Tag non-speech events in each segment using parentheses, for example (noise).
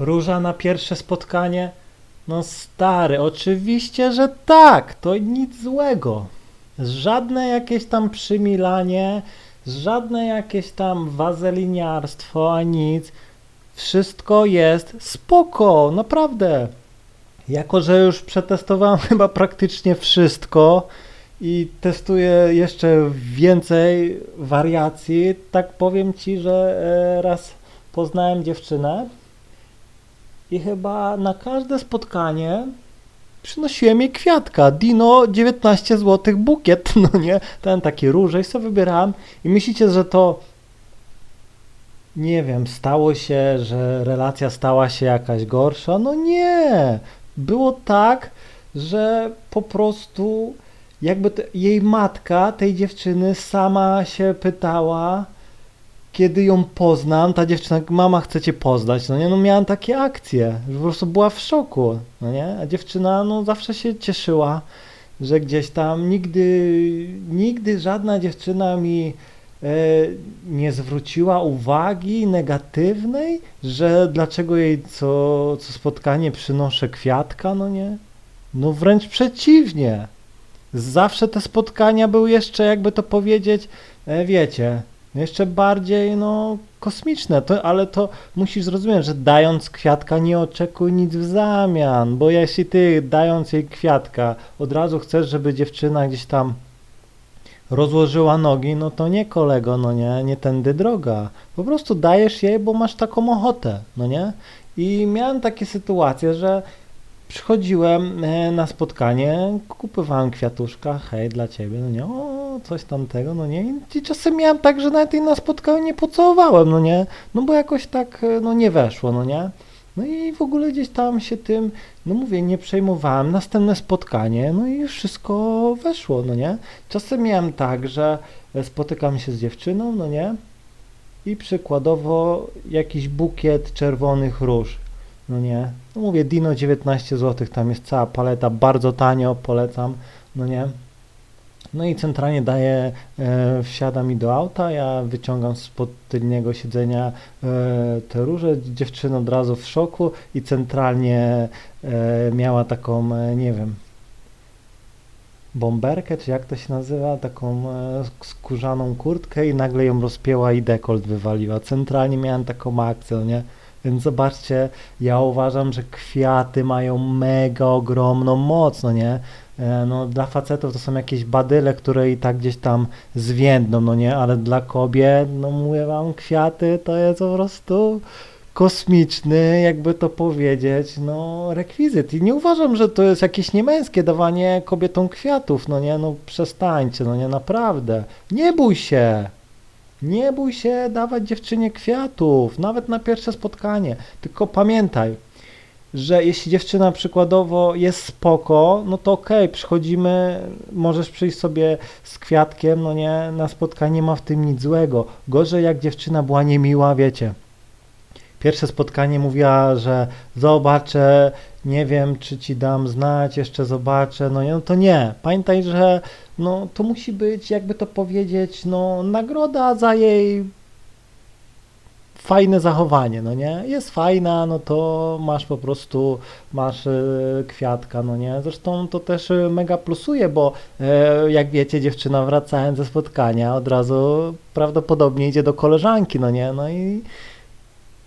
Róża na pierwsze spotkanie? No stary, oczywiście, że tak, to nic złego. Żadne jakieś tam przymilanie, żadne jakieś tam wazeliniarstwo, a nic. Wszystko jest spoko, naprawdę. Jako, że już przetestowałem (laughs) chyba praktycznie wszystko i testuję jeszcze więcej wariacji, tak powiem Ci, że e, raz poznałem dziewczynę i chyba na każde spotkanie przynosiłem jej kwiatka. Dino 19 zł bukiet, (laughs) no nie? Ten taki różej sobie wybierałem i myślicie, że to nie wiem, stało się, że relacja stała się jakaś gorsza? No nie. Było tak, że po prostu jakby te, jej matka tej dziewczyny sama się pytała, kiedy ją poznam, ta dziewczyna, mama chce cię poznać, no nie, no miałem takie akcje, że po prostu była w szoku, no nie, a dziewczyna, no zawsze się cieszyła, że gdzieś tam nigdy, nigdy żadna dziewczyna mi e, nie zwróciła uwagi negatywnej, że dlaczego jej co, co spotkanie przynoszę kwiatka, no nie, no wręcz przeciwnie, zawsze te spotkania były jeszcze, jakby to powiedzieć, e, wiecie, jeszcze bardziej, no, kosmiczne, to, ale to musisz zrozumieć, że dając kwiatka nie oczekuj nic w zamian, bo jeśli ty dając jej kwiatka od razu chcesz, żeby dziewczyna gdzieś tam rozłożyła nogi, no to nie kolego, no nie, nie tędy droga. Po prostu dajesz jej, bo masz taką ochotę, no nie? I miałem takie sytuacje, że przychodziłem e, na spotkanie, kupowałem kwiatuszka, hej, dla ciebie, no nie, o, coś tamtego, no nie, i czasem miałem tak, że nawet jej na spotkaniu nie pocałowałem, no nie, no bo jakoś tak, e, no nie weszło, no nie, no i w ogóle gdzieś tam się tym, no mówię, nie przejmowałem, następne spotkanie, no i wszystko weszło, no nie, czasem miałem tak, że spotykam się z dziewczyną, no nie, i przykładowo jakiś bukiet czerwonych róż, no nie. No mówię, Dino 19 zł, tam jest cała paleta, bardzo tanio, polecam, no nie. No i centralnie daję, e, wsiada mi do auta, ja wyciągam spod tylnego siedzenia e, te róże, dziewczyna od razu w szoku i centralnie e, miała taką, e, nie wiem, bomberkę, czy jak to się nazywa, taką e, skórzaną kurtkę i nagle ją rozpięła i dekolt wywaliła. Centralnie miałem taką akcję, no nie? Więc zobaczcie, ja uważam, że kwiaty mają mega ogromną moc, no nie? E, no, dla facetów to są jakieś badyle, które i tak gdzieś tam zwiędną, no nie? Ale dla kobiet, no mówię wam, kwiaty to jest po prostu kosmiczny, jakby to powiedzieć, no rekwizyt. I nie uważam, że to jest jakieś niemęskie dawanie kobietom kwiatów, no nie? No przestańcie, no nie? Naprawdę. Nie bój się. Nie bój się dawać dziewczynie kwiatów, nawet na pierwsze spotkanie. Tylko pamiętaj, że jeśli dziewczyna przykładowo jest spoko, no to okej, okay, przychodzimy, możesz przyjść sobie z kwiatkiem, no nie, na spotkanie nie ma w tym nic złego. Gorzej jak dziewczyna była niemiła, wiecie. Pierwsze spotkanie mówiła, że zobaczę, nie wiem, czy ci dam znać, jeszcze zobaczę, no, no to nie. Pamiętaj, że no, to musi być, jakby to powiedzieć, no, nagroda za jej fajne zachowanie, no nie? Jest fajna, no to masz po prostu, masz y, kwiatka, no nie? Zresztą to też y, mega plusuje, bo y, jak wiecie, dziewczyna wracając ze spotkania od razu prawdopodobnie idzie do koleżanki, no nie? No i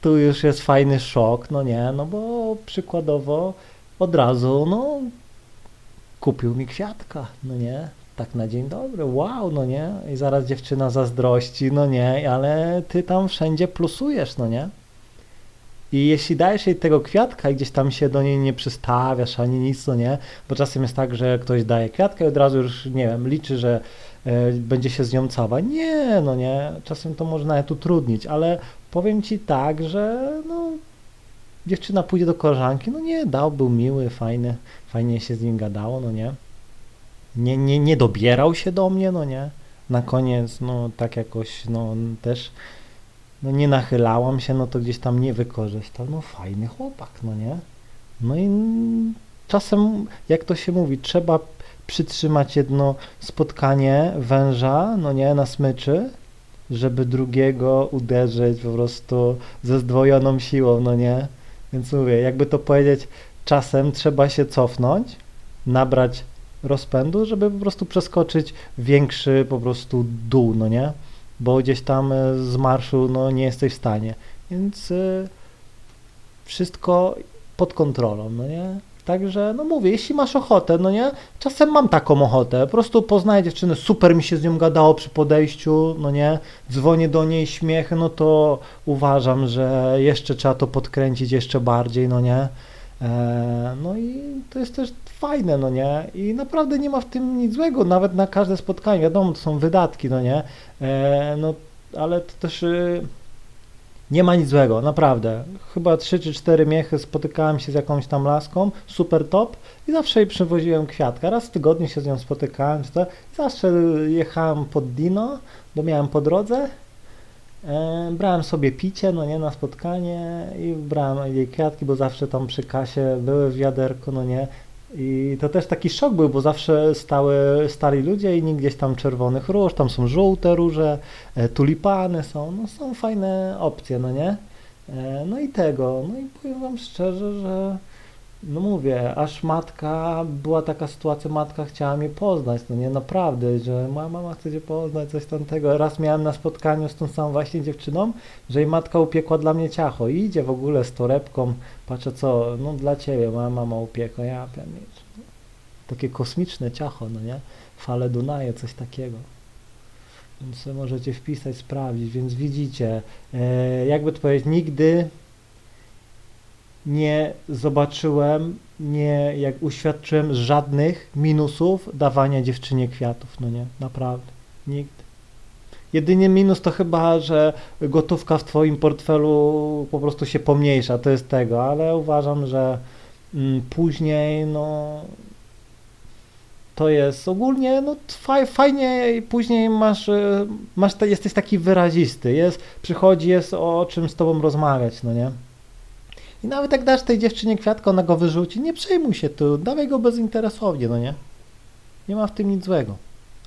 tu już jest fajny szok, no nie? No bo przykładowo od razu, no kupił mi kwiatka, no nie? Tak na dzień dobry, wow, no nie? I zaraz dziewczyna zazdrości, no nie, ale ty tam wszędzie plusujesz, no nie? I jeśli dajesz jej tego kwiatka i gdzieś tam się do niej nie przystawiasz ani nic, no nie? Bo czasem jest tak, że ktoś daje kwiatka i od razu już, nie wiem, liczy, że e, będzie się z nią całować. Nie, no nie, czasem to może nawet utrudnić, ale powiem ci tak, że no, dziewczyna pójdzie do koleżanki, no nie, dał, był miły, fajny, fajnie się z nim gadało, no nie? Nie, nie, nie dobierał się do mnie, no nie. Na koniec, no tak jakoś, no też, no nie nachylałam się, no to gdzieś tam nie wykorzystał. No fajny chłopak, no nie. No i czasem, jak to się mówi, trzeba przytrzymać jedno spotkanie węża, no nie, na smyczy, żeby drugiego uderzyć po prostu ze zdwojoną siłą, no nie. Więc mówię, jakby to powiedzieć, czasem trzeba się cofnąć, nabrać rozpędu, żeby po prostu przeskoczyć większy po prostu dół, no nie? Bo gdzieś tam e, z marszu no nie jesteś w stanie. Więc y, wszystko pod kontrolą, no nie? Także, no mówię, jeśli masz ochotę, no nie? Czasem mam taką ochotę, po prostu poznaję dziewczynę, super mi się z nią gadało przy podejściu, no nie? Dzwonię do niej, śmiech, no to uważam, że jeszcze trzeba to podkręcić jeszcze bardziej, no nie? E, no i to jest też fajne, no nie? I naprawdę nie ma w tym nic złego, nawet na każde spotkanie, wiadomo, to są wydatki, no nie? E, no, ale to też... Y, nie ma nic złego, naprawdę. Chyba 3 czy 4 miechy spotykałem się z jakąś tam laską, super top i zawsze jej przywoziłem kwiatka. Raz w tygodniu się z nią spotykałem, czy to, zawsze jechałem pod Dino, bo miałem po drodze. E, brałem sobie picie, no nie, na spotkanie i brałem jej kwiatki, bo zawsze tam przy kasie były w wiaderku, no nie. I to też taki szok był, bo zawsze stały, stali ludzie i gdzieś tam czerwonych róż, tam są żółte róże, e, tulipany są, no są fajne opcje, no nie? E, no i tego, no i powiem wam szczerze, że no mówię, aż matka, była taka sytuacja, matka chciała mnie poznać, no nie, naprawdę, że mama, mama chce cię poznać, coś tamtego. Raz miałem na spotkaniu z tą samą właśnie dziewczyną, że jej matka upiekła dla mnie ciacho i idzie w ogóle z torebką, patrzę co, no dla ciebie, moja mama upiekła, ja mieć. Takie kosmiczne ciacho, no nie, fale Dunaje, coś takiego. Więc możecie wpisać, sprawdzić, więc widzicie, e, jakby to powiedzieć, nigdy nie zobaczyłem, nie jak uświadczyłem żadnych minusów dawania dziewczynie kwiatów, no nie, naprawdę, nigdy. Jedynie minus to chyba, że gotówka w twoim portfelu po prostu się pomniejsza, to jest tego, ale uważam, że mm, później, no, to jest ogólnie, no fajnie później masz, y, masz, jesteś taki wyrazisty, jest, przychodzi, jest o czym z tobą rozmawiać, no nie? I nawet jak dasz tej dziewczynie kwiatka, ona go wyrzuci, nie przejmuj się tu, dawaj go bezinteresownie, no nie? Nie ma w tym nic złego.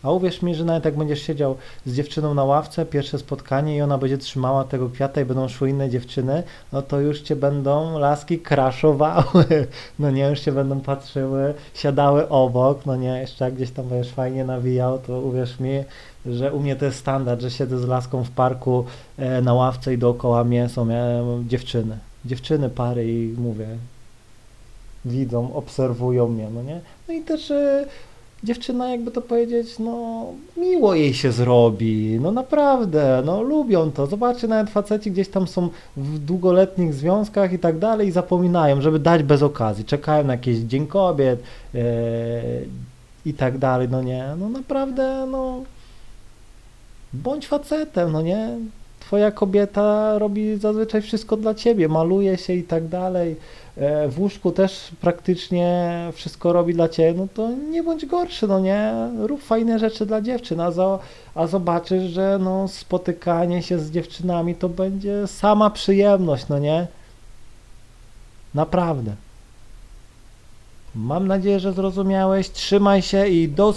A uwierz mi, że nawet jak będziesz siedział z dziewczyną na ławce, pierwsze spotkanie i ona będzie trzymała tego kwiata i będą szły inne dziewczyny, no to już cię będą laski kraszowały, (laughs) no nie, już cię będą patrzyły, siadały obok, no nie, jeszcze jak gdzieś tam będziesz fajnie nawijał, to uwierz mi, że u mnie to jest standard, że siedzę z laską w parku e, na ławce i dookoła mnie są e, dziewczyny dziewczyny, pary i mówię, widzą, obserwują mnie, no nie? No i też e, dziewczyna, jakby to powiedzieć, no miło jej się zrobi, no naprawdę, no lubią to. Zobaczcie, nawet faceci gdzieś tam są w długoletnich związkach i tak dalej i zapominają, żeby dać bez okazji. Czekają na jakiś Dzień Kobiet e, i tak dalej, no nie? No naprawdę, no bądź facetem, no nie? Twoja kobieta robi zazwyczaj wszystko dla ciebie, maluje się i tak dalej, e, w łóżku też praktycznie wszystko robi dla ciebie, no to nie bądź gorszy, no nie, rób fajne rzeczy dla dziewczyn, a, za, a zobaczysz, że no spotykanie się z dziewczynami to będzie sama przyjemność, no nie, naprawdę. Mam nadzieję, że zrozumiałeś, trzymaj się i do.